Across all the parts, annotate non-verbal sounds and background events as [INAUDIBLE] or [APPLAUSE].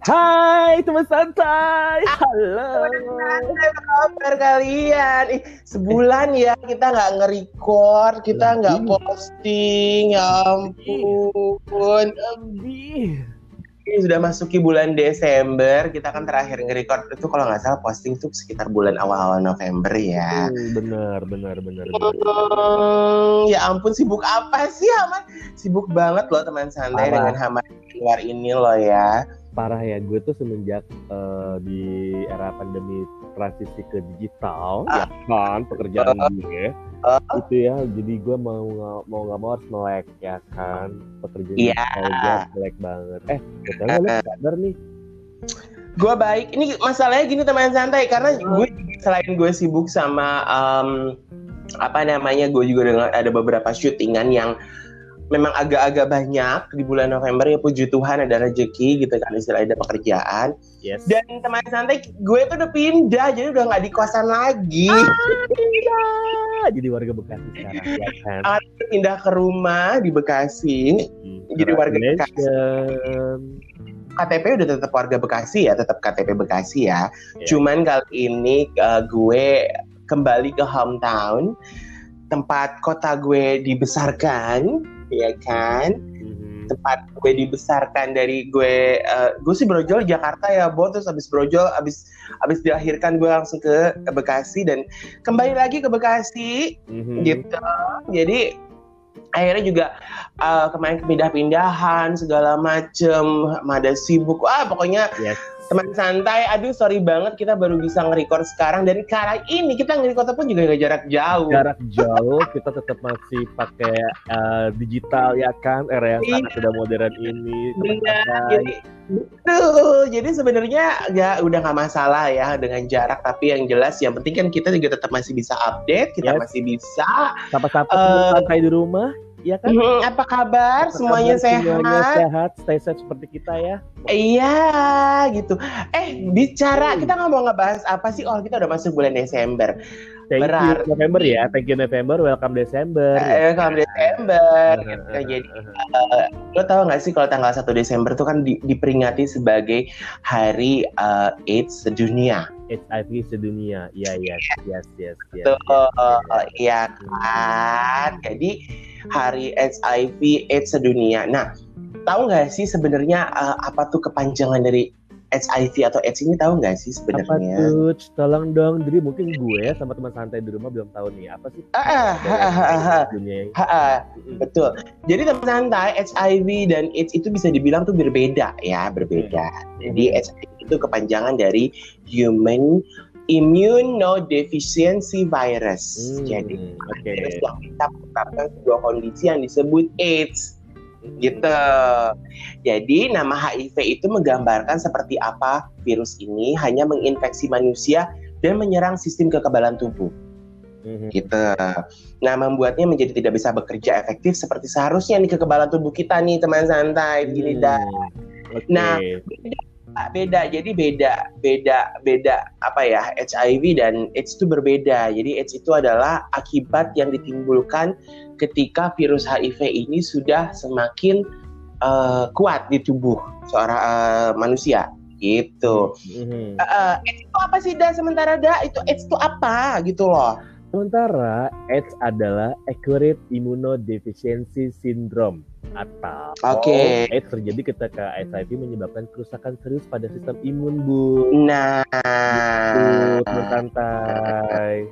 Hai teman santai, halo. Apa kabar kalian? Ih, sebulan ya kita nggak nge-record, kita nggak posting, ya ampun. Lebih. Ini sudah masuki bulan Desember, kita kan terakhir nge-record itu kalau nggak salah posting tuh sekitar bulan awal-awal November ya. Hmm, benar, benar, benar, benar. Hmm, ya ampun sibuk apa sih Haman? Sibuk banget loh teman santai Parah. dengan Haman di luar ini loh ya. Parah ya, gue tuh semenjak eh, di era pandemi transisi ke digital, ya kan pekerjaan gue Ah. itu ya, jadi gue mau nggak mau nggak mau harus melek ya kan pekerjaan digital gue melek banget. Eh, betul lu sadar nih? Gue baik. Ini masalahnya gini teman santai karena gue selain gue sibuk sama em, apa namanya, gue juga dengan ada beberapa syutingan yang memang agak-agak banyak di bulan November ya puji Tuhan ada rezeki gitu kan istilahnya ada pekerjaan Yes. dan teman santai gue tuh udah pindah jadi udah nggak di kosan lagi Ah, jadi warga Bekasi sekarang ya kan. Ah, pindah ke rumah di Bekasi Hmm, jadi warga Bekasi. KTP udah tetap warga Bekasi ya tetap KTP Bekasi ya Iya. cuman kali ini uh, gue kembali ke hometown tempat kota gue dibesarkan ya kan Mhm. tempat gue dibesarkan dari gue uh, gue sih brojol Jakarta ya Bo terus abis brojol abis abis dilahirkan gue langsung ke, ke Bekasi dan kembali lagi ke Bekasi Mhm. gitu jadi akhirnya juga uh, kemarin pindah-pindahan segala macem ada sibuk wah pokoknya Yes. Teman santai aduh sorry banget kita baru bisa nge-record sekarang dan kali ini kita nge-record pun juga nggak jarak jauh jarak jauh kita tetap masih pakai eh, digital ya kan era yang Iya. sangat sudah modern ini Benar, teman-teman. jadi betul. Jadi sebenarnya nggak udah nggak masalah ya dengan jarak, tapi yang jelas yang penting kan kita juga tetap masih bisa update, kita Yes. masih bisa. sapa-sapa Eh, teman santai di rumah ya kan Hmm, apa kabar? Apa semuanya kabar? semuanya sehat? sehat stay safe seperti kita ya Iya, gitu. Eh, bicara Hmm. kita nggak mau ngebahas apa sih? Oh, kita udah masuk bulan Desember. thank Berarti- you November ya thank you November welcome Desember Eh, kalau Desember, Uh, gitu. uh, uh, Jadi uh, lo tau gak sih kalau tanggal 1 Desember tuh kan di- diperingati sebagai hari eh, AIDS sedunia. HIV sedunia ya yes yes yes yes, iya kan. Jadi hari HIV AIDS sedunia. Nah, tahu nggak sih sebenarnya eh, apa tuh kepanjangan dari HIV atau AIDS ini tahu nggak sih apa sebenarnya? tuh tolong dong jadi mungkin gue sama teman santai di rumah belum tahu nih apa sih Ah, ah, ah, ah, ah, betul. Jadi teman santai HIV dan AIDS itu bisa dibilang tuh berbeda ya, berbeda. Jadi HIV itu kepanjangan dari Human Immunodeficiency Virus. Hmm, Jadi oke virus yang bisa menyebabkan sebuah kondisi yang disebut AIDS. Gitu. Jadi nama HIV itu menggambarkan seperti apa virus ini hanya menginfeksi manusia dan menyerang sistem kekebalan tubuh. Mhm. Gitu. Nah, membuatnya menjadi tidak bisa bekerja efektif seperti seharusnya nih kekebalan tubuh kita nih teman santai begini Hmm, dah. oke. Nah, beda jadi beda beda beda apa ya HIV dan AIDS itu berbeda. Jadi AIDS itu adalah akibat yang ditimbulkan ketika virus HIV ini sudah semakin eh, kuat di tubuh seorang eh, manusia. Gitu. Mhm. Eh, eh, AIDS itu apa sih dah? Sementara dah itu AIDS itu apa? Gitu loh. Sementara AIDS adalah Acquired Immunodeficiency Syndrome atau Oke. AIDS terjadi ketika HIV menyebabkan kerusakan serius pada sistem imun bu. nah santai.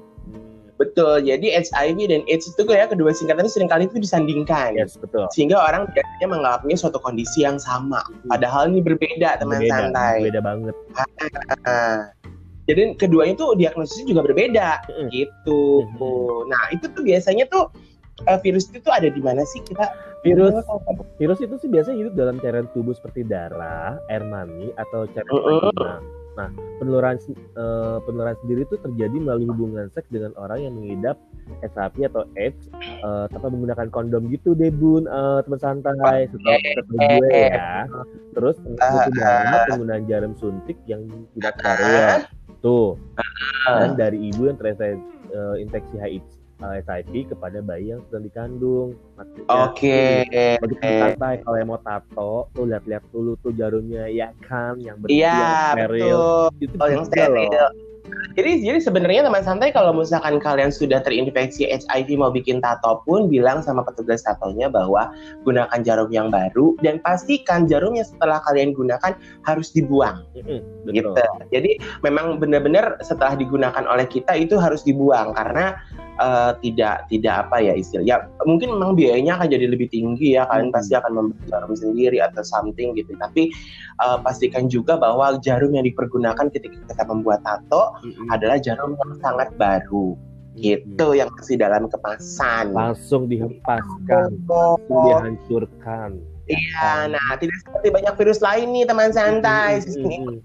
betul jadi HIV dan AIDS itu ya kedua singkatan itu sering kali itu disandingkan Yes betul. sehingga orang biasanya menganggapnya suatu kondisi yang sama padahal ini berbeda teman Beda, santai beda banget. Nah, jadi keduanya tuh diagnosisnya juga berbeda Mm. gitu Mm. nah itu tuh biasanya tuh eh, virus itu tuh ada di mana sih? Kita Virus. Virus itu sih biasanya hidup dalam cairan tubuh seperti darah, air mani atau cairan Mm-mm. vaginal. Nah, penularan eh, penularan sendiri itu terjadi melalui hubungan seks dengan orang yang mengidap HIV atau AIDS eh, tanpa menggunakan kondom gitu deh bun. Eh, teman santai setelah gue ya. Terus itu banget penggunaan jarum suntik yang tidak karuan tuh. Dan dari ibu yang terinfeksi infeksi HIV uh, HIV kepada bayi yang sedang dikandung. Oke. Okay. Santai kalau yang mau tato tuh lihat-lihat dulu tuh jarumnya ya kan yang bersih iya, yang steril. Betul. Itu oh, yang steril. Loh. Jadi jadi sebenarnya teman santai kalau misalkan kalian sudah terinfeksi HIV mau bikin tato pun bilang sama petugas tatonya bahwa gunakan jarum yang baru dan pastikan jarumnya setelah kalian gunakan harus dibuang. Mm-hmm, gitu. Jadi memang benar-benar setelah digunakan oleh kita itu harus dibuang karena uh, tidak tidak apa ya istilah ya mungkin memang biayanya akan jadi lebih tinggi ya kalian hmm. pasti akan membeli jarum sendiri atau something gitu tapi uh, pastikan juga bahwa jarum yang dipergunakan ketika kita membuat tato hmm. adalah jarum yang sangat baru gitu hmm. yang masih dalam kemasan langsung dihempaskan oh. langsung dihancurkan iya nah tidak seperti banyak virus lain nih teman santai hmm.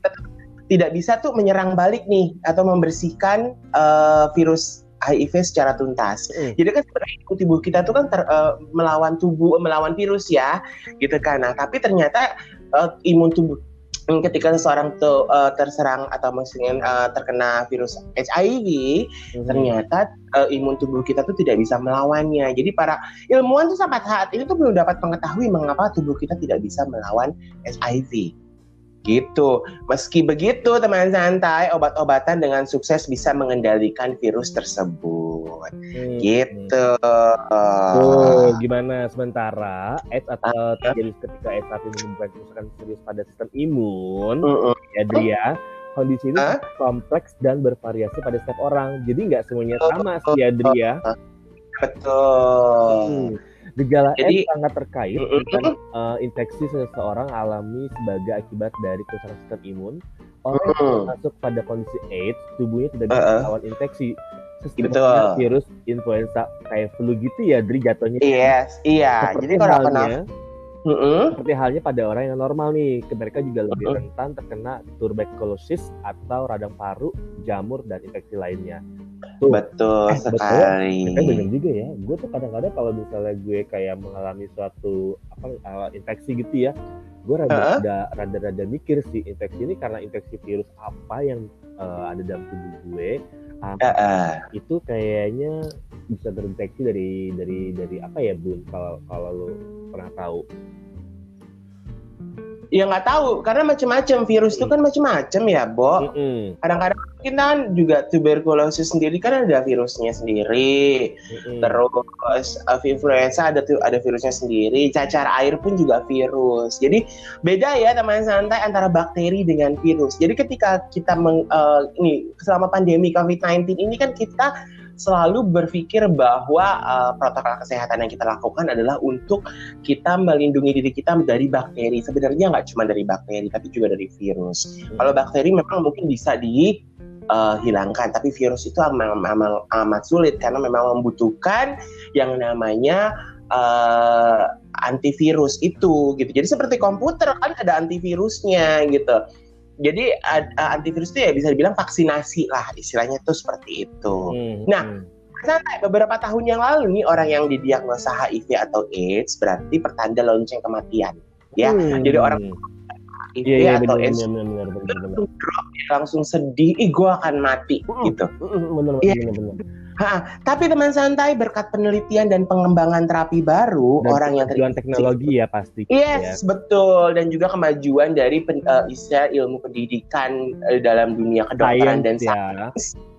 tidak bisa tuh menyerang balik nih atau membersihkan uh, virus HIV secara tuntas. Mm. Jadi kan sebenarnya tubuh kita tuh kan ter, uh, melawan tubuh melawan virus ya, gitu kan. Nah, tapi ternyata uh, imun tubuh ketika seseorang tuh uh, terserang atau maksudnya uh, terkena virus HIV, mm-hmm. ternyata uh, imun tubuh kita tuh tidak bisa melawannya. Jadi para ilmuwan tuh sampai saat ini tuh belum dapat mengetahui mengapa tubuh kita tidak bisa melawan HIV. Gitu. Meski begitu, teman santai, obat-obatan dengan sukses bisa mengendalikan virus tersebut. Hmm. Gitu. Oh, gimana sementara AIDS atau terjadi ketika AIDS tapi menimbulkan kerusakan serius pada sistem imun, uh -uh. ya dia kondisi ini huh? kompleks dan bervariasi pada setiap orang. Jadi nggak semuanya sama sih ya. Betul. Hmm. Gejala Jadi, AIDS sangat terkait dengan uh, infeksi seseorang alami sebagai akibat dari kerusakan sistem imun. Orang yang masuk pada kondisi AIDS, tubuhnya tidak bisa melawan infeksi. Betul. virus influenza kayak flu gitu ya, Dri jatuhnya. Yes, iya. Seperti Jadi kalau kena Mm-hmm. Seperti halnya pada orang yang normal nih, mereka juga lebih rentan terkena tuberkulosis atau radang paru, jamur dan infeksi lainnya. Tuh. Betul eh, sekali. Betul. benar juga ya. Gue tuh kadang-kadang kalau misalnya gue kayak mengalami suatu apa uh, infeksi gitu ya, gue rada, uh-huh. rada rada mikir sih infeksi ini karena infeksi virus apa yang uh, ada dalam tubuh gue. Uh, uh-uh. Itu kayaknya bisa terinfeksi dari dari dari apa ya bun? Kalau kalau lo pernah tahu ya nggak tahu. Karena macam-macam virus itu kan macam-macam ya Bo. Mm-hmm. kadang-kadang kita kan juga tuberkulosis sendiri kan ada virusnya sendiri. Mm-hmm. terus uh, influenza ada tuh ada virusnya sendiri. Cacar air pun juga virus. Jadi beda ya teman santai antara bakteri dengan virus. Jadi ketika kita meng, uh, ini selama pandemi COVID-19 ini kan kita selalu berpikir bahwa uh, protokol kesehatan yang kita lakukan adalah untuk kita melindungi diri kita dari bakteri. Sebenarnya nggak cuma dari bakteri, tapi juga dari virus. Hmm. Kalau bakteri memang mungkin bisa dihilangkan, uh, tapi virus itu memang, memang amat sulit karena memang membutuhkan yang namanya uh, antivirus itu gitu. Jadi seperti komputer kan ada antivirusnya gitu jadi uh, antivirus itu ya bisa dibilang vaksinasi lah istilahnya tuh seperti itu. Hmm, nah, hmm. beberapa tahun yang lalu nih orang yang didiagnosa HIV atau AIDS berarti pertanda lonceng kematian, ya. Hmm. Jadi orang HIV yeah, yeah, atau AIDS bener, bener, bener, langsung sedih, ih gue akan mati hmm. gitu. Hmm, bener, bener, ya. bener, bener. Ha, tapi teman santai berkat penelitian dan pengembangan terapi baru dan orang yang kemajuan teknologi ya pasti. Yes, ya. betul dan juga kemajuan dari pen, uh, istilah ilmu pendidikan uh, dalam dunia kedokteran dan sains. Ya.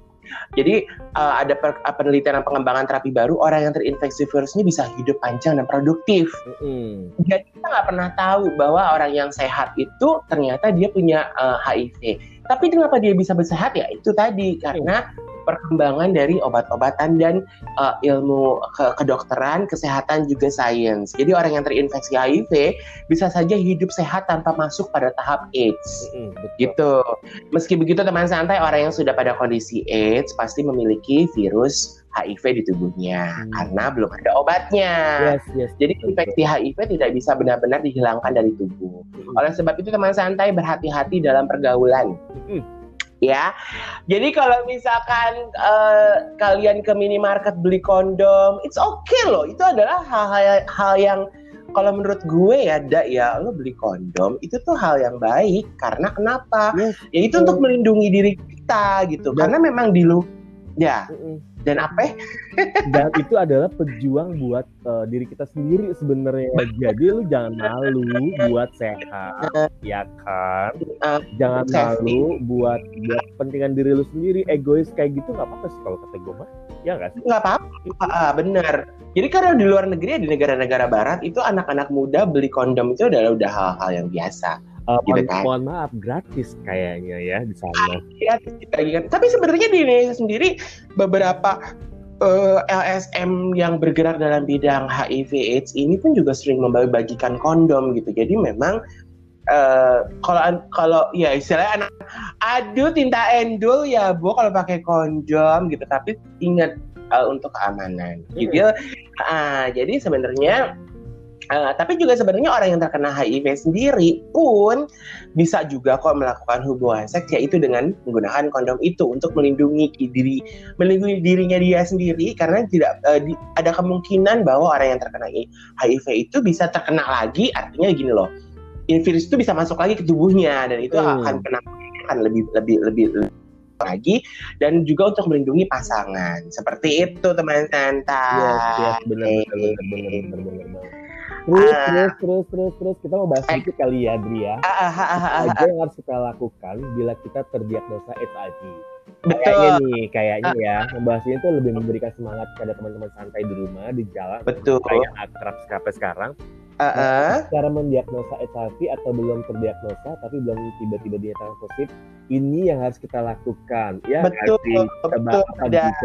Jadi uh, ada per, uh, penelitian dan pengembangan terapi baru orang yang terinfeksi virus ini bisa hidup panjang dan produktif. Mm-hmm. Jadi kita nggak pernah tahu bahwa orang yang sehat itu ternyata dia punya uh, HIV. Tapi kenapa dia bisa bersehat ya itu tadi karena perkembangan dari obat-obatan dan uh, ilmu ke kedokteran, kesehatan juga sains. Jadi orang yang terinfeksi HIV bisa saja hidup sehat tanpa masuk pada tahap AIDS. Mm -hmm, gitu. Meski begitu teman santai orang yang sudah pada kondisi AIDS pasti memiliki virus HIV di tubuhnya hmm. karena belum ada obatnya. Yes, yes, Jadi infeksi HIV tidak bisa benar-benar dihilangkan dari tubuh. Hmm. Oleh sebab itu teman santai berhati-hati dalam pergaulan. Hmm ya. Jadi kalau misalkan uh, kalian ke minimarket beli kondom, it's okay loh. Itu adalah hal-hal hal yang kalau menurut gue ya, da ya, lo beli kondom itu tuh hal yang baik karena kenapa? Yes. Ya itu untuk melindungi diri kita gitu. Dan, karena memang di lu ya. Dan apa? dan itu adalah pejuang buat uh, diri kita sendiri sebenarnya. Jadi lu jangan malu buat sehat, ya kan? Uh, jangan malu buat buat pentingan diri lu sendiri. Egois kayak gitu nggak apa-apa sih kalau kata gue mah. Ya nggak sih? Nggak apa-apa, ah, bener. Jadi karena di luar negeri di negara-negara barat itu anak-anak muda beli kondom itu adalah udah hal-hal yang biasa uh, gitu kan. mohon maaf gratis kayaknya ya di sana. Iya, kan. Tapi sebenarnya di Indonesia sendiri beberapa uh, eh, LSM yang bergerak dalam bidang HIV/AIDS ini pun juga sering membagikan kondom gitu. Jadi memang uh, kalau kalau ya istilahnya anak aduh tinta endul ya bu kalau pakai kondom gitu. Tapi ingat uh, untuk keamanan. Hmm. Gitu. Uh, jadi sebenarnya Uh, tapi juga sebenarnya orang yang terkena HIV sendiri pun bisa juga kok melakukan hubungan seks yaitu dengan menggunakan kondom itu untuk melindungi diri melindungi dirinya dia sendiri karena tidak uh, di, ada kemungkinan bahwa orang yang terkena HIV itu bisa terkena lagi artinya gini loh virus itu bisa masuk lagi ke tubuhnya dan itu hmm. akan kena akan lebih lebih lebih, lebih lagi dan juga untuk melindungi pasangan seperti itu teman santai. Yes, yes, benar benar benar benar benar benar. Terus, uh, terus, terus, terus, terus, kita mau bahas sedikit kali ya, Dri ya. Uh, uh, uh, uh, apa yang harus kita lakukan bila kita terdiagnosa HIV? Kayaknya nih, kayaknya uh, ya, membahas ini tuh lebih memberikan semangat kepada teman-teman santai di rumah, di jalan. Betul. Kayak akrab sampai sekarang. Uh, uh. Cara mendiagnosa HIV atau belum terdiagnosa, tapi belum tiba-tiba dinyatakan positif, ini yang harus kita lakukan. Ya, betul. Coba, betul.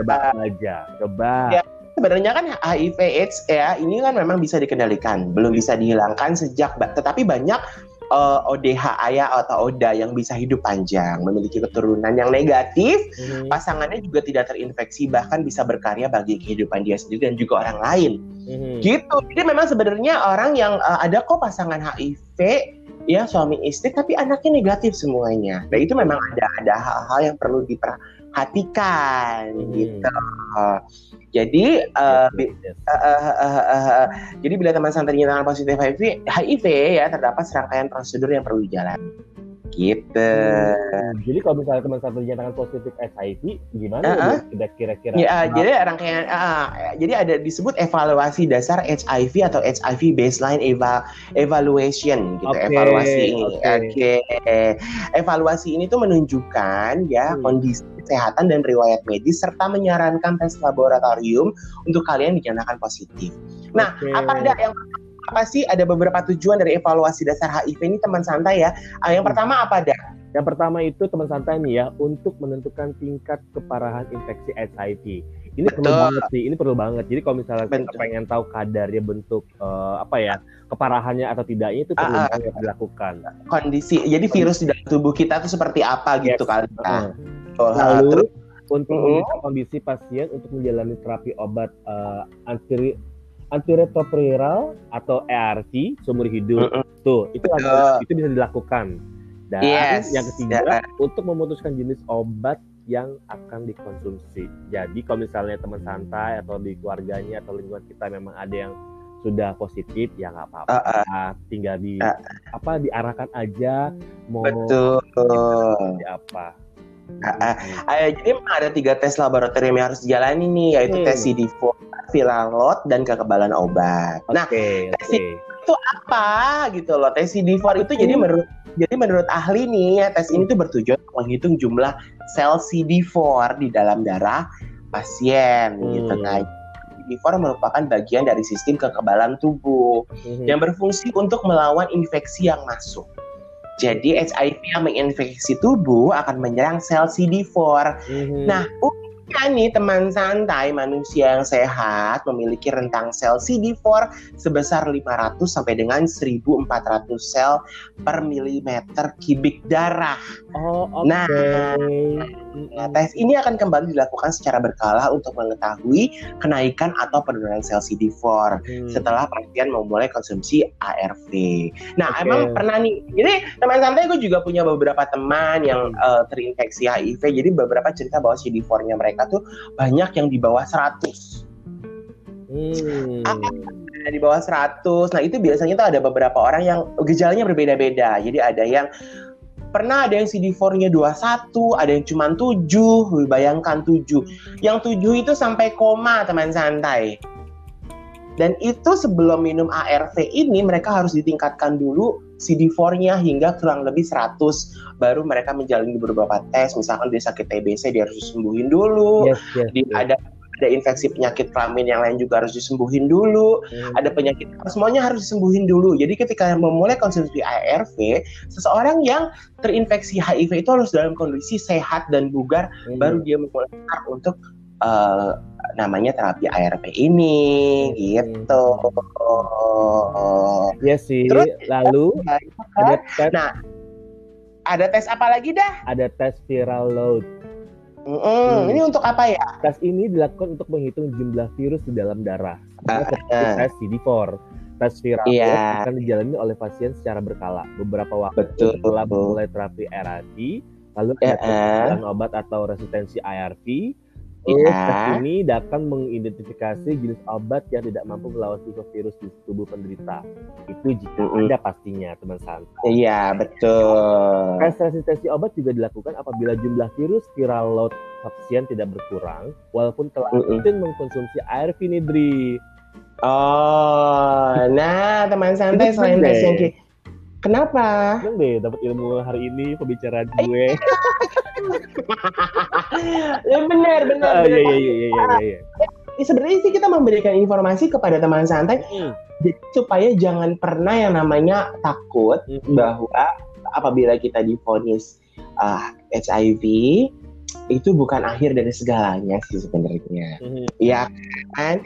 coba aja, coba. Ya sebenarnya kan HIV AIDS ya ini kan memang bisa dikendalikan, belum bisa dihilangkan sejak tetapi banyak uh, eh, ODH ayah atau ODA yang bisa hidup panjang, memiliki keturunan yang negatif, hmm. pasangannya juga tidak terinfeksi bahkan bisa berkarya bagi kehidupan dia sendiri dan juga orang lain. Hmm. Gitu. Jadi memang sebenarnya orang yang uh, ada kok pasangan HIV ya suami istri tapi anaknya negatif semuanya. Nah itu memang ada ada hal-hal yang perlu diperhatikan hmm. gitu. Jadi uh, uh, uh, uh, uh, jadi bila teman santai dinyatakan positif HIV, HIV ya terdapat serangkaian prosedur yang perlu dijalani. Gitu. Hmm, jadi kalau misalnya teman satu dinyatakan positif HIV, gimana uh -uh. ya kira-kira? Ya, uh, jadi rangkaian uh, jadi ada disebut evaluasi dasar HIV atau HIV baseline eva evaluation gitu okay, evaluasi ini. Oke. Okay. Okay. Evaluasi ini tuh menunjukkan ya hmm. kondisi kesehatan dan riwayat medis serta menyarankan tes laboratorium untuk kalian dinyatakan positif. Nah, okay. apa ada yang apa sih ada beberapa tujuan dari evaluasi dasar HIV ini teman santai ya. Uh, yang hmm. pertama apa ada? Yang pertama itu teman santai nih ya untuk menentukan tingkat keparahan infeksi HIV. Ini Betul. perlu banget sih, ini perlu banget. Jadi kalau misalnya Betul. kita pengen tahu kadarnya bentuk uh, apa ya keparahannya atau tidaknya itu perlu uh, banget dilakukan. Kondisi, jadi virus di dalam tubuh kita itu seperti apa gitu yes. gitu kali. Uh. Lalu Terus, untuk uh kondisi pasien untuk menjalani terapi obat uh, anti antiretroviral atau ART seumur hidup. Uh -uh. Tuh, itu ada, itu bisa dilakukan. Dan yes. yang ketiga yeah. untuk memutuskan jenis obat yang akan dikonsumsi. Jadi kalau misalnya teman santai atau di keluarganya atau lingkungan kita memang ada yang sudah positif ya nggak apa-apa, uh, uh. tinggal di uh. apa diarahkan aja mau Betul. apa Uh, jadi memang ada tiga tes laboratorium yang harus dijalani nih, yaitu hmm. tes CD4, Vilalot, dan kekebalan obat. Okay, nah, okay. tes itu apa gitu loh? Tes CD4 itu jadi menurut jadi menurut ahli nih, ya, tes ini tuh bertujuan menghitung jumlah sel CD4 di dalam darah pasien hmm. gitu. Nah, CD4 merupakan bagian dari sistem kekebalan tubuh hmm. yang berfungsi untuk melawan infeksi yang masuk. Jadi HIV yang menginfeksi tubuh akan menyerang sel CD4. Mm-hmm. Nah, nih teman santai manusia yang sehat memiliki rentang sel CD4 sebesar 500 sampai dengan 1400 sel per milimeter kubik darah. Oh, oke. Okay. Nah, tes ini akan kembali dilakukan secara berkala untuk mengetahui kenaikan atau penurunan sel CD4 hmm. setelah pasien memulai konsumsi ARV. Nah, okay. emang pernah nih. Jadi teman santai gue juga punya beberapa teman yang uh, terinfeksi HIV. Jadi beberapa cerita bahwa CD4-nya mereka mereka tuh banyak yang di bawah 100. Hmm. di bawah 100. Nah, itu biasanya tuh ada beberapa orang yang gejalanya berbeda-beda. Jadi ada yang Pernah ada yang CD4-nya 21, ada yang cuma 7, bayangkan 7. Yang 7 itu sampai koma teman santai. Dan itu sebelum minum ARV ini mereka harus ditingkatkan dulu CD4-nya hingga kurang lebih 100 baru mereka menjalani beberapa tes misalkan dia sakit TBC dia harus disembuhin dulu yes, yes, dia yes. ada ada infeksi penyakit kelamin yang lain juga harus disembuhin dulu, hmm. ada penyakit semuanya harus disembuhin dulu. Jadi ketika memulai konsumsi ARV, seseorang yang terinfeksi HIV itu harus dalam kondisi sehat dan bugar, hmm. baru dia mulai untuk uh, namanya terapi ARV ini gitu. Iya sih. Terus, lalu ada [LAUGHS] tes. Nah, ada tes apa lagi dah? Ada tes viral load. Mm -hmm. hmm. Ini untuk apa ya? Tes ini dilakukan untuk menghitung jumlah virus di dalam darah. Uh, uh. tes CD4. Tes viral yeah. akan dijalani oleh pasien secara berkala. Beberapa waktu Betul. setelah memulai terapi ARV, lalu uh, uh. obat atau resistensi ARV, Terus ya. ini dapat mengidentifikasi jenis obat yang tidak mampu melawan virus di tubuh penderita. Itu jika mm -hmm. ada pastinya, teman santai. Iya, betul. Tes resistensi obat juga dilakukan apabila jumlah virus viral load pasien tidak berkurang, walaupun telah mm -hmm. mengkonsumsi air vinidri. Oh, nah teman santai selain tes yang Kenapa? Seneng deh dapat ilmu hari ini pembicaraan gue. [LAUGHS] ya benar, benar. Oh, iya, iya, iya, iya, iya, iya. Ya, sebenarnya sih kita memberikan informasi kepada teman santai hmm. jadi supaya jangan pernah yang namanya takut hmm. bahwa apabila kita difonis uh, HIV itu bukan akhir dari segalanya sih sebenarnya. Mm-hmm. Ya kan?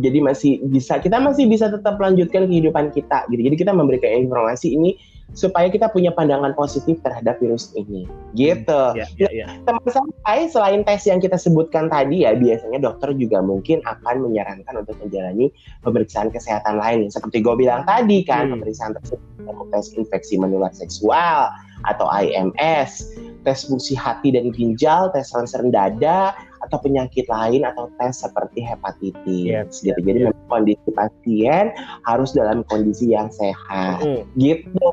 Jadi masih bisa kita masih bisa tetap lanjutkan kehidupan kita gitu. Jadi kita memberikan informasi ini supaya kita punya pandangan positif terhadap virus ini. Gitu. Mm, yeah, yeah, yeah. Teman sampai selain tes yang kita sebutkan tadi ya, biasanya dokter juga mungkin akan menyarankan untuk menjalani pemeriksaan kesehatan lain seperti gue bilang tadi kan, mm. pemeriksaan tersebut tes infeksi menular seksual atau IMS tes fungsi hati dan ginjal, tes ronsen dada, atau penyakit lain atau tes seperti hepatitis yes, gitu. Jadi yes. kondisi pasien harus dalam kondisi yang sehat. Mm. Gitu.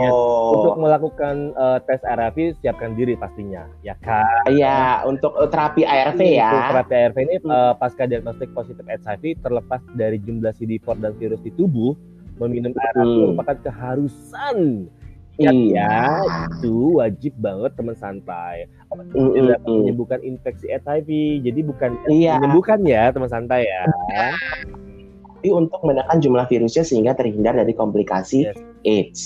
Yes. Untuk melakukan uh, tes ARV siapkan diri pastinya, ya kan? Iya, untuk uh, terapi ARV ya. Untuk terapi ARV ini uh, pasca diagnostik positif HIV terlepas dari jumlah CD4 dan virus di tubuh, meminum ARV mm. merupakan keharusan Iya, itu wajib banget teman santai. Mm -hmm. menyembuhkan infeksi HIV. Jadi bukan iya. menyembuhkan ya teman santai ya. Tapi untuk menekan jumlah virusnya sehingga terhindar dari komplikasi yes. AIDS.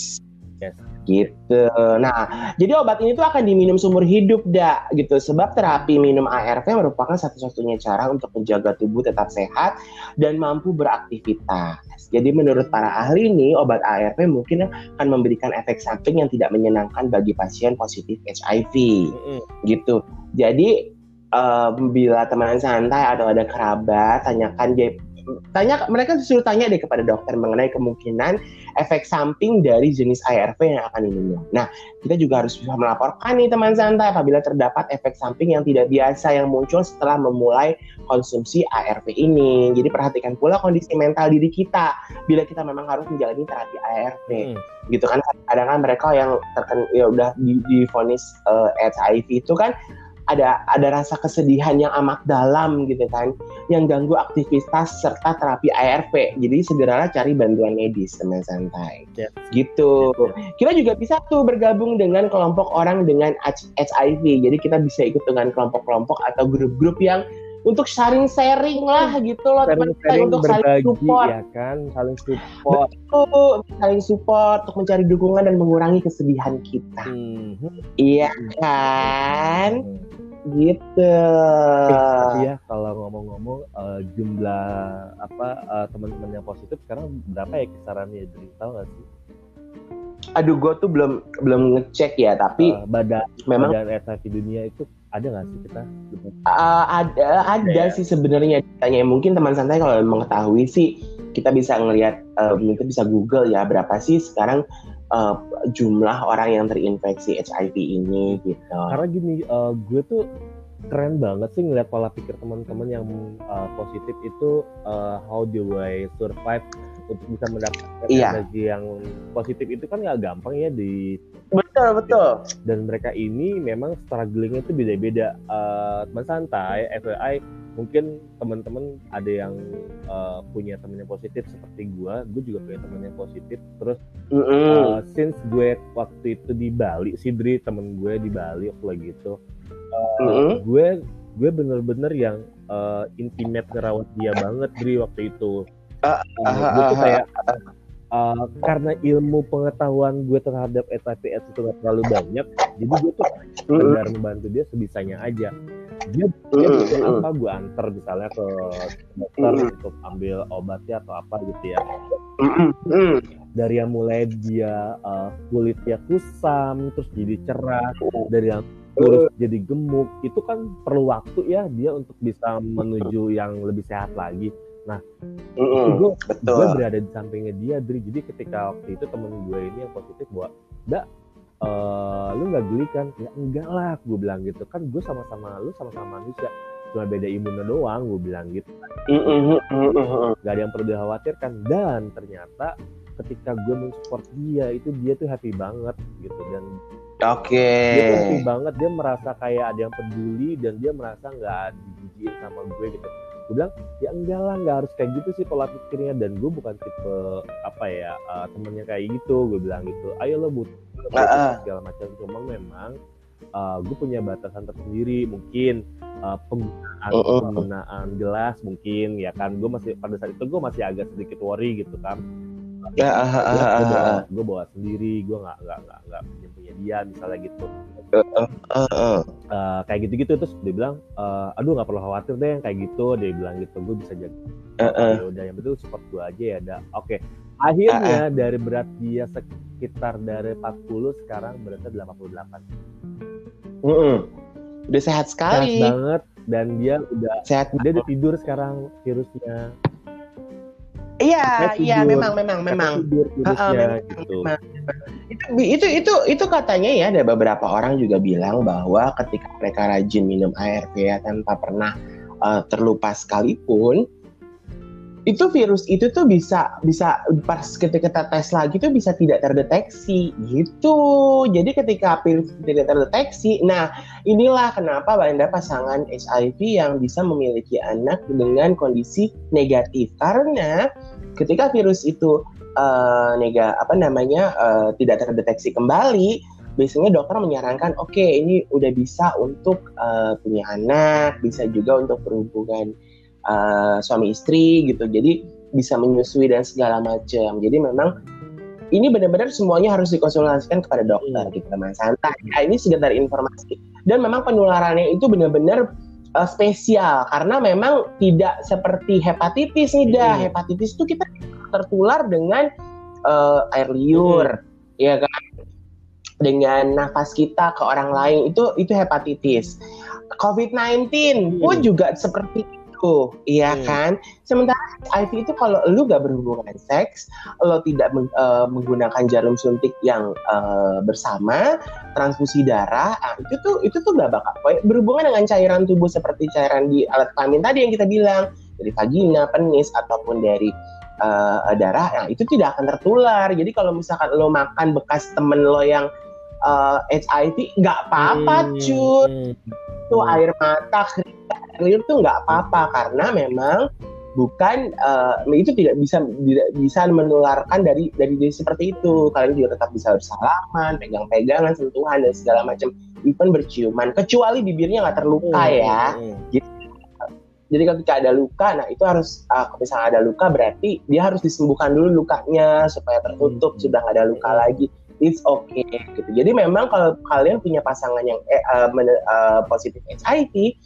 Yes gitu. Nah, jadi obat ini tuh akan diminum seumur hidup, dak gitu. Sebab terapi minum ARV merupakan satu-satunya cara untuk menjaga tubuh tetap sehat dan mampu beraktivitas. Jadi menurut para ahli ini, obat ARV mungkin akan memberikan efek samping yang tidak menyenangkan bagi pasien positif HIV, mm-hmm. gitu. Jadi um, bila teman santai atau ada kerabat, tanyakan dia tanya mereka disuruh tanya deh kepada dokter mengenai kemungkinan efek samping dari jenis ARV yang akan diminum. Nah, kita juga harus bisa melaporkan nih teman santai apabila terdapat efek samping yang tidak biasa yang muncul setelah memulai konsumsi ARV ini. Jadi perhatikan pula kondisi mental diri kita bila kita memang harus menjalani terapi ARV. Hmm. Gitu kan kadang kan mereka yang terken ya udah di, difonis uh, eh, HIV itu kan ada ada rasa kesedihan yang amat dalam gitu kan yang ganggu aktivitas serta terapi ARV jadi segeralah cari bantuan medis teman santai yeah. gitu yeah. kita juga bisa tuh bergabung dengan kelompok orang dengan HIV jadi kita bisa ikut dengan kelompok-kelompok atau grup-grup yang untuk saling sharing lah gitu loh sharing, sharing untuk berbagi, saling support. ya kan? Saling support. Betul, saling support untuk mencari dukungan dan mengurangi kesedihan kita. Hmm. iya kan? Hmm gitu. Eh, ya kalau ngomong-ngomong uh, jumlah apa uh, teman-teman yang positif sekarang berapa ya kisarannya dari tahu nggak sih? Aduh, gue tuh belum belum ngecek ya, tapi uh, badan memang badan HIV dunia itu ada nggak sih kita? Uh, ada ada ya. sih sebenarnya tanya mungkin teman santai kalau mengetahui sih kita bisa ngelihat uh, mungkin bisa Google ya berapa sih sekarang uh, jumlah orang yang terinfeksi HIV ini gitu. Karena gini, uh, gue tuh keren banget sih ngeliat pola pikir teman-teman yang uh, positif itu uh, how do I survive untuk bisa mendapatkan Iya. energi yang positif itu kan nggak gampang ya di Betul betul. dan mereka ini memang strugglingnya itu beda-beda Eh, teman santai FYI mungkin teman-teman ada yang eh, punya temen yang positif seperti gua gue juga punya temen yang positif terus Mm-mm. eh, since gue waktu itu di Bali si Dri temen gue di Bali waktu lagi itu Mm-mm. gue gue bener-bener yang eh, intimate ngerawat dia banget Dri waktu itu Ah, Eh, gue tuh ah, kayak eh, karena ilmu pengetahuan gue terhadap SIPS itu gak terlalu banyak jadi gue tuh sekedar membantu dia sebisanya aja. Dia dia butuh apa gue antar misalnya ke dokter untuk ambil obatnya atau apa gitu ya. Mm. dari yang mulai dia eh, kulitnya kusam terus jadi cerah dari yang kurus jadi gemuk itu kan perlu waktu ya dia untuk bisa menuju yang lebih sehat lagi Mm-mm. gue Betul. gue berada di sampingnya dia Dri jadi ketika waktu itu temen gue ini yang positif bahwa dak eh, lu nggak geli kan ya enggak lah gue bilang gitu kan gue sama-sama lu sama-sama manusia cuma beda imunnya doang gue bilang gitu Mm-mm. Mm-mm. gak ada yang perlu dikhawatirkan dan ternyata ketika gue mensupport dia itu dia tuh happy banget gitu dan Oke. dia tuh happy banget dia merasa kayak ada yang peduli dan dia merasa nggak dijijiin sama gue gitu gue bilang ya enggak lah nggak harus kayak gitu sih pola pikirnya. Dan gue bukan tipe apa ya eh, temennya kayak gitu gue bilang gitu. Ayo lo butuh ah. segala macam. Cuma memang eh, gue punya batasan tersendiri. Mungkin penggunaan Uh, uh. penggunaan gelas mungkin ya kan. Gue masih pada saat itu gue masih agak sedikit worry gitu kan Ya, ah, ah, ah, gue ah, bawa, ah. gue bawa sendiri gue nggak nggak nggak nggak punya punya dia misalnya gitu Ah, ah. Eh, kayak gitu-gitu terus dia bilang eh, aduh nggak perlu khawatir deh yang kayak gitu dia bilang gitu gue bisa jaga Ah, ah. ya udah yang betul support gue aja ya dah oke akhirnya dari berat dia sekitar dari 40 sekarang beratnya 88 Mm-mm. Udah sehat sehat sekali. banget dan dia udah Sehat. dia udah tidur sekarang virusnya Iya, iya memang memang memang. ah, virusnya memang, gitu memang. Itu, itu itu itu katanya ya ada beberapa orang juga bilang bahwa ketika mereka rajin minum ARV ya tanpa pernah uh, terlupa sekalipun itu virus itu tuh bisa bisa pas ketika kita tes lagi tuh bisa tidak terdeteksi gitu. Jadi ketika virus tidak terdeteksi, nah inilah kenapa ada pasangan HIV yang bisa memiliki anak dengan kondisi negatif karena ketika virus itu eh, nega apa namanya eh, tidak terdeteksi kembali biasanya dokter menyarankan oke ini udah bisa untuk eh, punya anak bisa juga untuk berhubungan eh, suami istri gitu. Jadi bisa menyusui dan segala macam. Jadi memang ini benar-benar semuanya harus dikonsultasikan kepada dokter Hmm. gitu teman santai ya ini sekedar informasi. Dan memang penularannya itu benar-benar eh, spesial. Karena memang tidak seperti hepatitis nih dah. Hmm. hepatitis itu kita tertular dengan eh, air liur ya kan? Dengan nafas kita ke orang lain. Itu itu hepatitis. COVID-19 pun Hmm. juga seperti itu iya Hmm. kan sementara HIV itu kalau lu gak berhubungan seks lo tidak meng- eh, menggunakan jarum suntik yang eh, bersama transfusi darah ah, itu tuh itu tuh gak bakal berhubungan dengan cairan tubuh seperti cairan di alat kelamin tadi yang kita bilang dari vagina, penis ataupun dari eh, darah, nah itu tidak akan tertular. Jadi kalau misalkan lo makan bekas temen lo yang eh, HIV, nggak apa-apa, Hmm, cuy. Hmm. Tuh air mata, keringat, air tuh nggak apa-apa karena memang bukan eh, itu tidak bisa tidak bisa menularkan dari dari dari seperti itu. Kalian juga tetap bisa bersalaman, pegang-pegangan, sentuhan dan segala macam, even berciuman. Kecuali bibirnya nggak terluka Hmm, ya. hmm. Jadi ketika ada luka, nah itu harus uh, misalnya ada luka berarti dia harus disembuhkan dulu lukanya supaya tertutup Hmm. sudah nggak ada luka lagi. It's okay gitu. Jadi memang kalau kalian punya pasangan yang eh, uh, men- uh, positif HIV,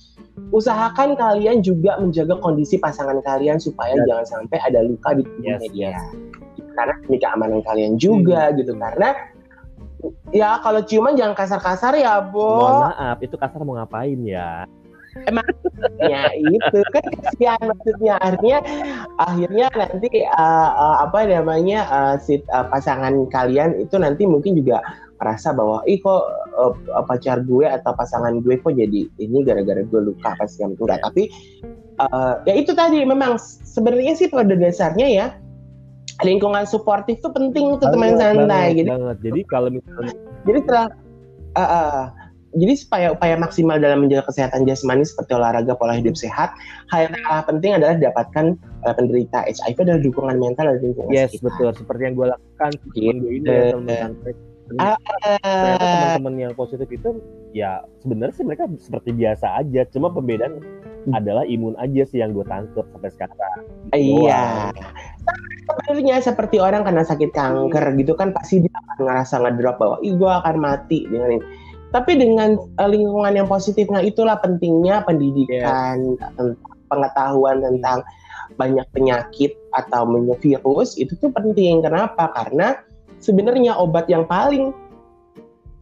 usahakan kalian juga menjaga kondisi pasangan kalian supaya Yes. jangan sampai ada luka di tubuhnya Yes, dia. Karena demi keamanan kalian juga gitu. Karena ya kalau ciuman jangan kasar-kasar ya, Bo. Mohon maaf, itu kasar mau ngapain ya? Ya itu kan kasihan maksudnya akhirnya akhirnya nanti uh, uh, apa namanya uh, si uh, pasangan kalian itu nanti mungkin juga merasa bahwa ih kok uh, pacar gue atau pasangan gue kok jadi ini gara-gara gue luka pas yang enggak Ya. tapi uh, ya itu tadi memang sebenarnya sih pada dasarnya ya lingkungan suportif tuh penting tuh teman santai. Banget, jadi banget. Jadi kalau misalnya jadi telah uh, uh, jadi supaya upaya maksimal dalam menjaga kesehatan jasmani seperti olahraga pola hidup sehat, hal yang paling penting adalah dapatkan uh, penderita HIV adalah dukungan mental dari lingkungan yes sekitar. betul seperti yang gue lakukan Gitu. gue ini ya teman santai. Ah, Ternyata teman-teman yang positif itu ya sebenarnya sih mereka seperti biasa aja, cuma pembedaan Hmm. adalah imun aja sih yang gue tangkep sampai sekarang. Iya. Sebenarnya seperti orang kena sakit kanker gitu kan pasti dia akan ngerasa ngedrop bahwa ih gue akan mati dengan ini. Tapi dengan uh, lingkungan yang positif, nah itulah pentingnya pendidikan, tentang pengetahuan tentang banyak penyakit atau virus itu tuh penting. Kenapa? Karena sebenarnya obat yang paling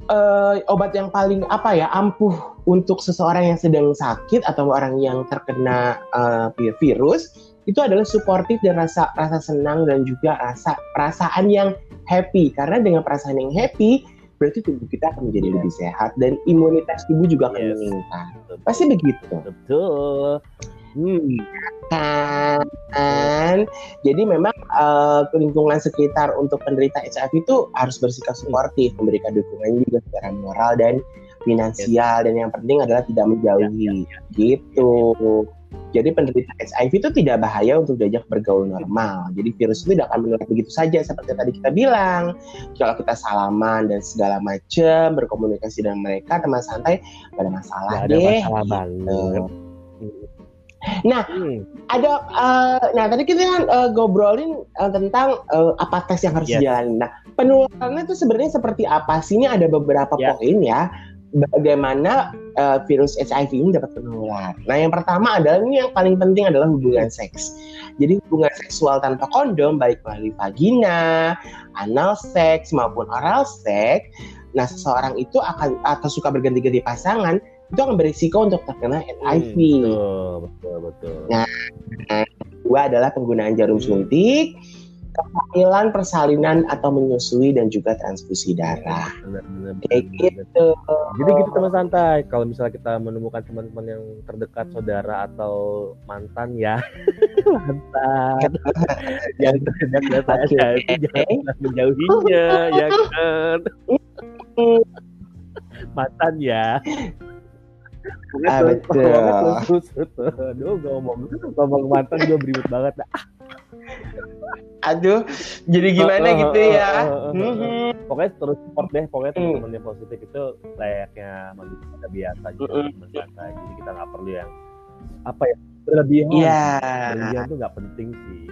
eh, obat yang paling apa ya ampuh untuk seseorang yang sedang sakit atau orang yang terkena eh, virus itu adalah suportif dan rasa rasa senang dan juga rasa perasaan yang happy karena dengan perasaan yang happy berarti tubuh kita akan menjadi lebih sehat dan imunitas tubuh juga akan Yes. meningkat. Pasti begitu. Betul. Hmm. kan jadi memang eh, lingkungan sekitar untuk penderita HIV itu harus bersikap suportif memberikan dukungan juga secara moral dan finansial. Dan yang penting adalah tidak menjauhi. Gitu jadi penderita HIV itu tidak bahaya untuk diajak bergaul normal jadi virus itu tidak akan menular begitu saja seperti tadi kita bilang kalau kita salaman dan segala macam berkomunikasi dengan mereka teman santai gak ada masalah Gak ada deh masalah gitu. banget. Nah, Hmm. ada uh, nah tadi kita kan uh, ngobrolin uh, tentang uh, apa tes yang harus Yes. dijalani. Nah, penularannya itu sebenarnya seperti apa sih? Ini ada beberapa Ya. poin ya. Bagaimana uh, virus HIV ini dapat menular. Nah, yang pertama adalah ini yang paling penting adalah hubungan seks. Jadi hubungan seksual tanpa kondom baik melalui vagina, anal seks maupun oral seks. Nah, seseorang itu akan atau suka berganti-ganti pasangan itu akan berisiko untuk terkena HIV. Betul, betul, betul. Nah, Dua adalah penggunaan jarum Hmm. Kehamilan, persalinan atau menyusui dan juga transfusi darah. Benar, benar, Kayak benar, gitu. Jadi gitu teman santai. Kalau misalnya kita menemukan teman-teman yang terdekat, saudara atau mantan ya, [LAUGHS] mantan [LAUGHS] yang terdekat saya itu jangan menjauhinya, ya [LAUGHS] kan? mantan ya. Ah, betul. Aduh, ngomong ngomong mantan gue beribut banget. Aduh, jadi gimana gitu ya? Mhm. pokoknya terus support deh pokoknya Hmm. teman-teman yang positif itu layaknya manusia biasa gitu Mm-mm. teman santai jadi kita nggak perlu yang apa ya berlebihan Iya. berlebihan tuh nggak penting sih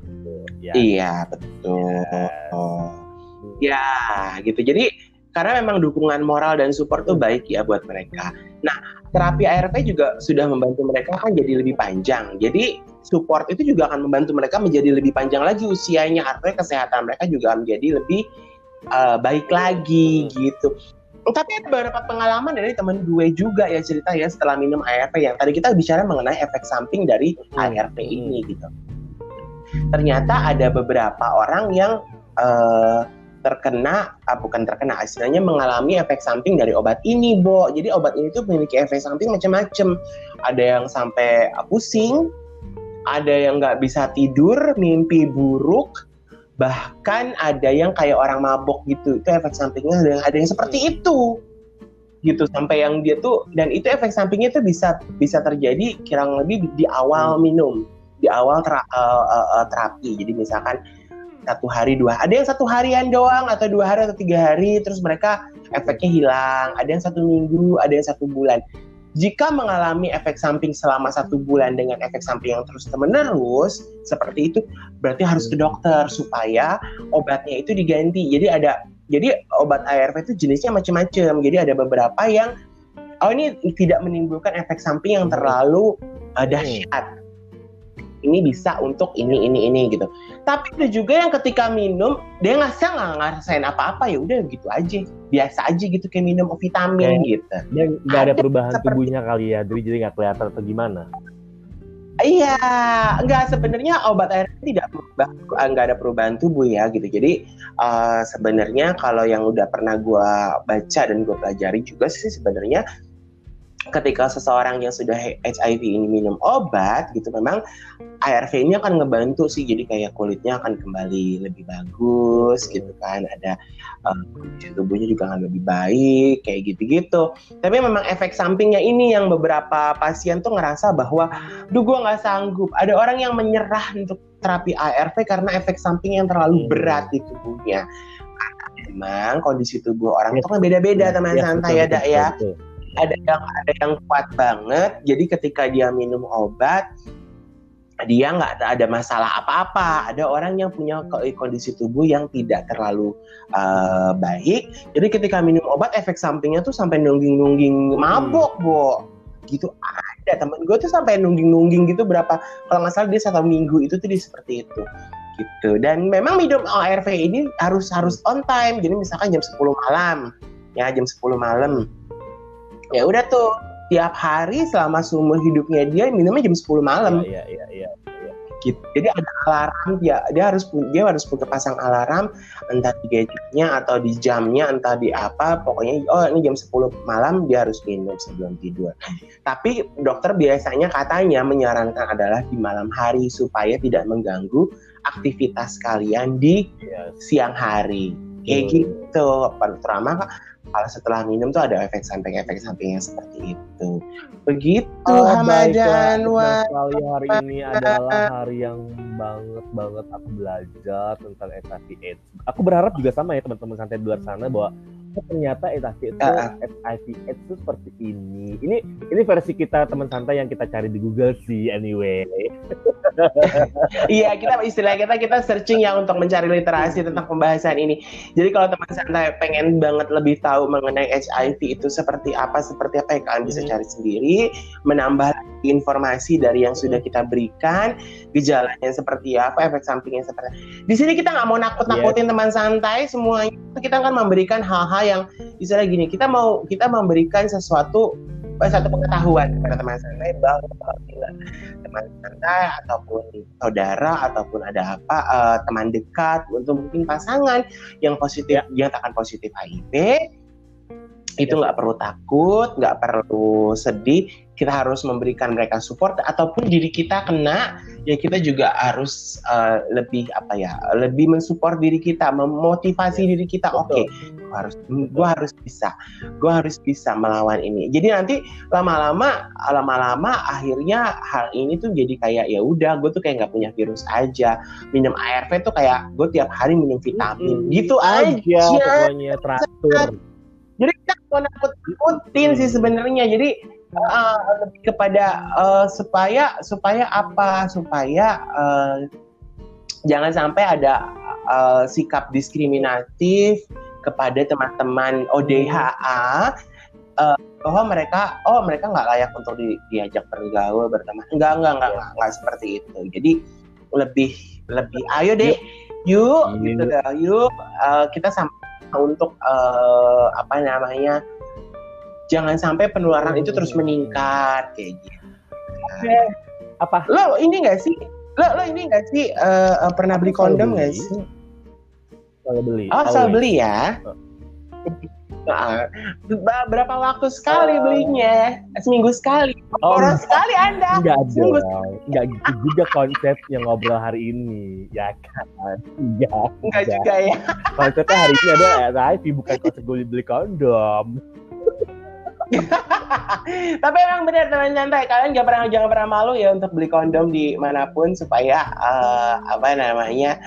gitu. ya Iya, betul. Ya, gitu. Jadi karena memang dukungan moral dan support tuh baik ya buat mereka. Nah, terapi ARV juga sudah membantu mereka kan jadi lebih panjang. Jadi support itu juga akan membantu mereka menjadi lebih panjang lagi usianya. Artinya kesehatan mereka juga menjadi lebih uh, baik lagi gitu. Tapi ada beberapa pengalaman dari temen gue juga ya cerita ya setelah minum ARV yang tadi kita bicara mengenai efek samping dari Hmm, ARV ini gitu. Ternyata ada beberapa orang yang eh, terkena, ah, bukan terkena, istilahnya mengalami efek samping dari obat ini, Bo. Jadi obat ini tuh memiliki efek samping macam-macam. Ada yang sampai pusing, ada yang nggak bisa tidur, mimpi buruk, bahkan ada yang kayak orang mabok gitu. Itu efek sampingnya ada yang, ada yang seperti itu gitu sampai yang dia tuh dan itu efek sampingnya tuh bisa bisa terjadi kurang lebih di awal minum di awal tera- eh, eh, eh, terapi jadi misalkan satu hari dua ada yang satu harian doang atau dua hari atau tiga hari terus mereka efeknya hilang. Ada yang satu minggu ada yang satu bulan. Jika mengalami efek samping selama satu bulan dengan efek samping yang terus menerus seperti itu berarti harus ke dokter supaya obatnya itu diganti. Jadi ada jadi obat ARV itu jenisnya macam-macam jadi ada beberapa yang oh ini tidak menimbulkan efek samping yang terlalu uh, dahsyat ini bisa untuk ini ini ini gitu. Tapi ada juga yang ketika minum dia nggak nggak ngerasain apa-apa ya udah gitu aja. Biasa aja gitu kayak minum vitamin gitu. dia nggak ada Ada perubahan seperti- tubuhnya kali ya jadi jadi nggak kelihatan atau gimana? Iya, enggak sebenarnya obat air tidak berubah, enggak ada perubahan tubuh ya gitu. Jadi eh, sebenarnya kalau yang udah pernah gua baca dan gua pelajari juga sih sebenarnya ketika seseorang yang sudah HIV ini minum obat gitu memang ARV ini akan ngebantu sih. Jadi kayak kulitnya akan kembali lebih bagus gitu kan. Ada um, tubuhnya juga akan lebih baik kayak gitu-gitu. Tapi memang efek sampingnya ini yang beberapa pasien tuh ngerasa bahwa duh gue nggak sanggup. Ada orang yang menyerah untuk terapi ARV karena efek samping yang terlalu hmm. berat di tubuhnya. Karena memang kondisi tubuh orang itu kan beda-beda teman santai ya dak ya ada yang ada yang kuat banget jadi ketika dia minum obat dia nggak ada masalah apa-apa. Ada orang yang punya kondisi tubuh yang tidak terlalu uh, baik. Jadi ketika minum obat efek sampingnya tuh sampai nungging-nungging mabok, hmm. bo. Gitu ada temen gue tuh sampai nungging-nungging gitu berapa kalau nggak salah dia satu minggu itu tuh dia seperti itu gitu. Dan memang minum ARV ini harus harus on time. Jadi misalkan jam 10 malam, ya jam 10 malam ya udah tuh tiap hari selama seumur hidupnya dia minumnya jam 10 malam. Iya, iya, iya. Ya. Gitu. Jadi ada alarm dia dia harus dia harus punya pasang alarm entah di gadgetnya atau di jamnya entah di apa pokoknya oh ini jam 10 malam dia harus minum sebelum tidur. Tapi dokter biasanya katanya menyarankan adalah di malam hari supaya tidak mengganggu aktivitas kalian di yes. siang hari. Kayak gitu. Terutama kalau setelah minum tuh ada efek samping-efek samping yang seperti itu. Begitu oh, Hamadan Sekali hari ini adalah hari yang banget banget aku belajar tentang HIV AIDS. Aku berharap juga sama ya teman-teman santai di luar sana bahwa oh, ternyata HIV itu uh, HIV itu seperti ini. Ini ini versi kita teman santai yang kita cari di Google sih anyway. [LAUGHS] iya kita istilah kita kita searching ya untuk mencari literasi tentang pembahasan ini. Jadi kalau teman santai pengen banget lebih tahu mengenai HIV itu seperti apa seperti apa ya kalian bisa hmm. cari sendiri, menambah informasi dari yang sudah kita berikan, gejalanya seperti apa, efek sampingnya seperti apa. Di sini kita nggak mau nakut-nakutin yeah. teman santai, semuanya kita akan memberikan hal-hal yang istilah gini, kita mau kita memberikan sesuatu satu pengetahuan kepada teman santai bahwa teman santai ataupun saudara ataupun ada apa uh, teman dekat untuk mungkin pasangan yang positif yang takkan positif HIV itu iya. nggak perlu takut, nggak perlu sedih. Kita harus memberikan mereka support ataupun diri kita kena, ya kita juga harus uh, lebih apa ya, lebih mensupport diri kita, memotivasi iya. diri kita. Oke, okay, harus, gua harus bisa, gua harus bisa melawan ini. Jadi nanti lama-lama, lama-lama akhirnya hal ini tuh jadi kayak ya udah, gue tuh kayak nggak punya virus aja. Minum ARV tuh kayak gue tiap hari minum vitamin, hmm, gitu aja. Pokoknya teratur jadi kita mau nakut nakutin sih sebenarnya jadi uh, lebih kepada uh, supaya supaya apa? Supaya uh, jangan sampai ada uh, sikap diskriminatif kepada teman-teman ODHA uh, bahwa mereka oh mereka nggak layak untuk di, diajak bergaul berteman. Enggak enggak enggak, enggak enggak seperti itu. Jadi lebih lebih ayo deh yuk, yuk gitu deh yuk uh, kita sampai untuk uh, apa namanya jangan sampai penularan itu terus meningkat kayak gitu. Oke. Apa? Lo ini gak sih? Lo lo ini gak sih uh, uh, pernah beli kondom gak sih? Kalau beli. Oh, selalu beli ya. [LAUGHS] Nah, berapa waktu sekali belinya? Seminggu sekali. Oh, Orang sekali Anda. Enggak Seminggu Enggak gitu juga konsep yang ngobrol hari ini, ya kan? Enggak. Enggak juga ya. Konsepnya hari ini ada HIV [LAUGHS] bukan konsep beli kondom. [LAUGHS] Tapi emang benar teman santai kalian jangan pernah jangan pernah malu ya untuk beli kondom di mana pun supaya uh, apa namanya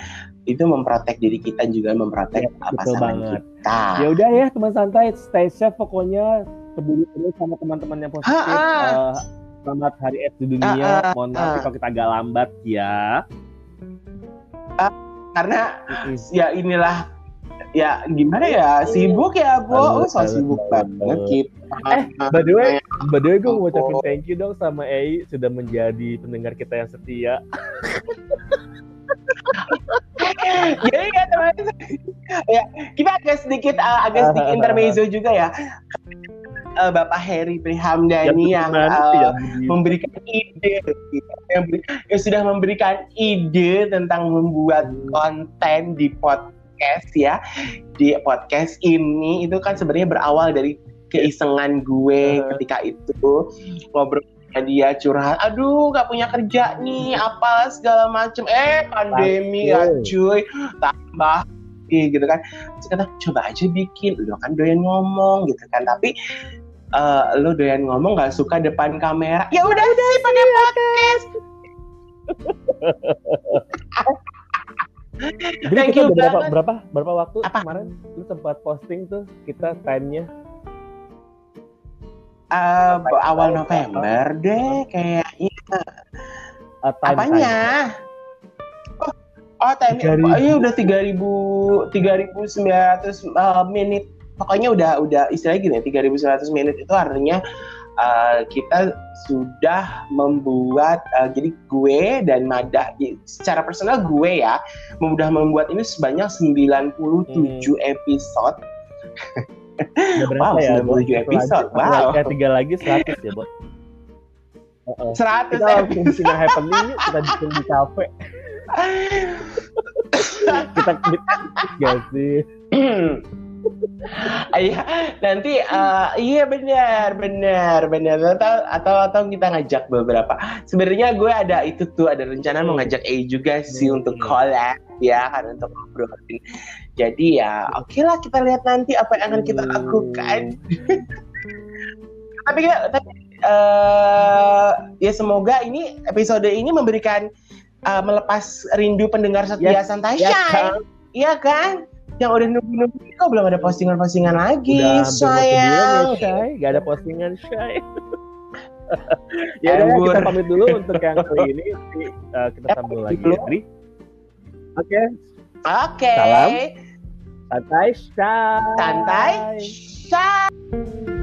itu memprotek diri kita juga memprotek ya, pasangan kita. Ya udah ya teman santai, stay safe pokoknya peduli terus sama teman-teman yang positif. Ha, ha. Uh, selamat hari AIDS di dunia. Ha, ha, Mohon maaf kalau kita agak lambat ya. Uh, karena ya inilah ya gimana ya? Sibuk ya bu oh, so sibuk banget kita eh by the way by the way gue mau ucapin thank you dong sama Ei sudah menjadi pendengar kita yang setia. Jadi [LAUGHS] ya teman-teman. Ya kita agak sedikit uh, agak sedikit [LAUGHS] intermezzo juga ya. Uh, Bapak Heri Prihamdani ya, yang uh, memberikan ide. Yang, yang sudah memberikan ide tentang membuat konten di podcast ya. Di podcast ini itu kan sebenarnya berawal dari keisengan gue Uh. ketika itu. Ngobrol sama dia curhat aduh gak punya kerja nih apa segala macem. Eh pandemi ya cuy. Tambah gitu kan. Terus kata coba aja bikin. Lo kan doyan ngomong gitu kan. Tapi eh lo doyan ngomong gak suka depan kamera. Ya udah sih pakai podcast [LAUGHS] Jadi Thank kita you berapa banget. berapa berapa waktu Apa? kemarin lu sempat posting tuh kita time-nya Eh, awal November deh kayaknya uh, time apanya oh, oh time 3.000. oh, iya udah 3000 3900 uh, menit pokoknya udah udah istilahnya gini 3900 menit itu artinya uh, kita sudah membuat uh, jadi gue dan Mada ya, secara personal gue ya sudah membuat ini sebanyak 97 episode Udah berapa Wow, ya? 97 Bo? Satu episode. Wow. eh, tiga lagi 100 ya, Bo. Heeh. 100 Kita langsung bikin yang happening kita bikin di kafe. [LAUGHS] kita gak sih? [CLEARS THROAT] Iya, nanti eh, iya benar, benar, benar. Atau, atau atau kita ngajak beberapa. Sebenarnya gue ada itu tuh ada rencana mau ngajak A juga sih Hmm. untuk collab ya kan untuk ngobrolin. Jadi ya oke lah kita lihat nanti apa yang akan kita Hmm. lakukan. [LAUGHS] tapi tapi eh, ya semoga ini episode ini memberikan eh, melepas rindu pendengar setia Yes, santai Shay. kan? Iya kan? Yang udah nunggu-nunggu kok belum ada postingan-postingan lagi, Udah hampir mau sebulan ya, sayang. Shay. Gak ada postingan, Shay. [LAUGHS] ya udah Embur. kita pamit dulu untuk yang kali ini. Uh, kita sambung lagi. Adri. Oke, Oke. Salam. santai, Shay. Santai. Shay.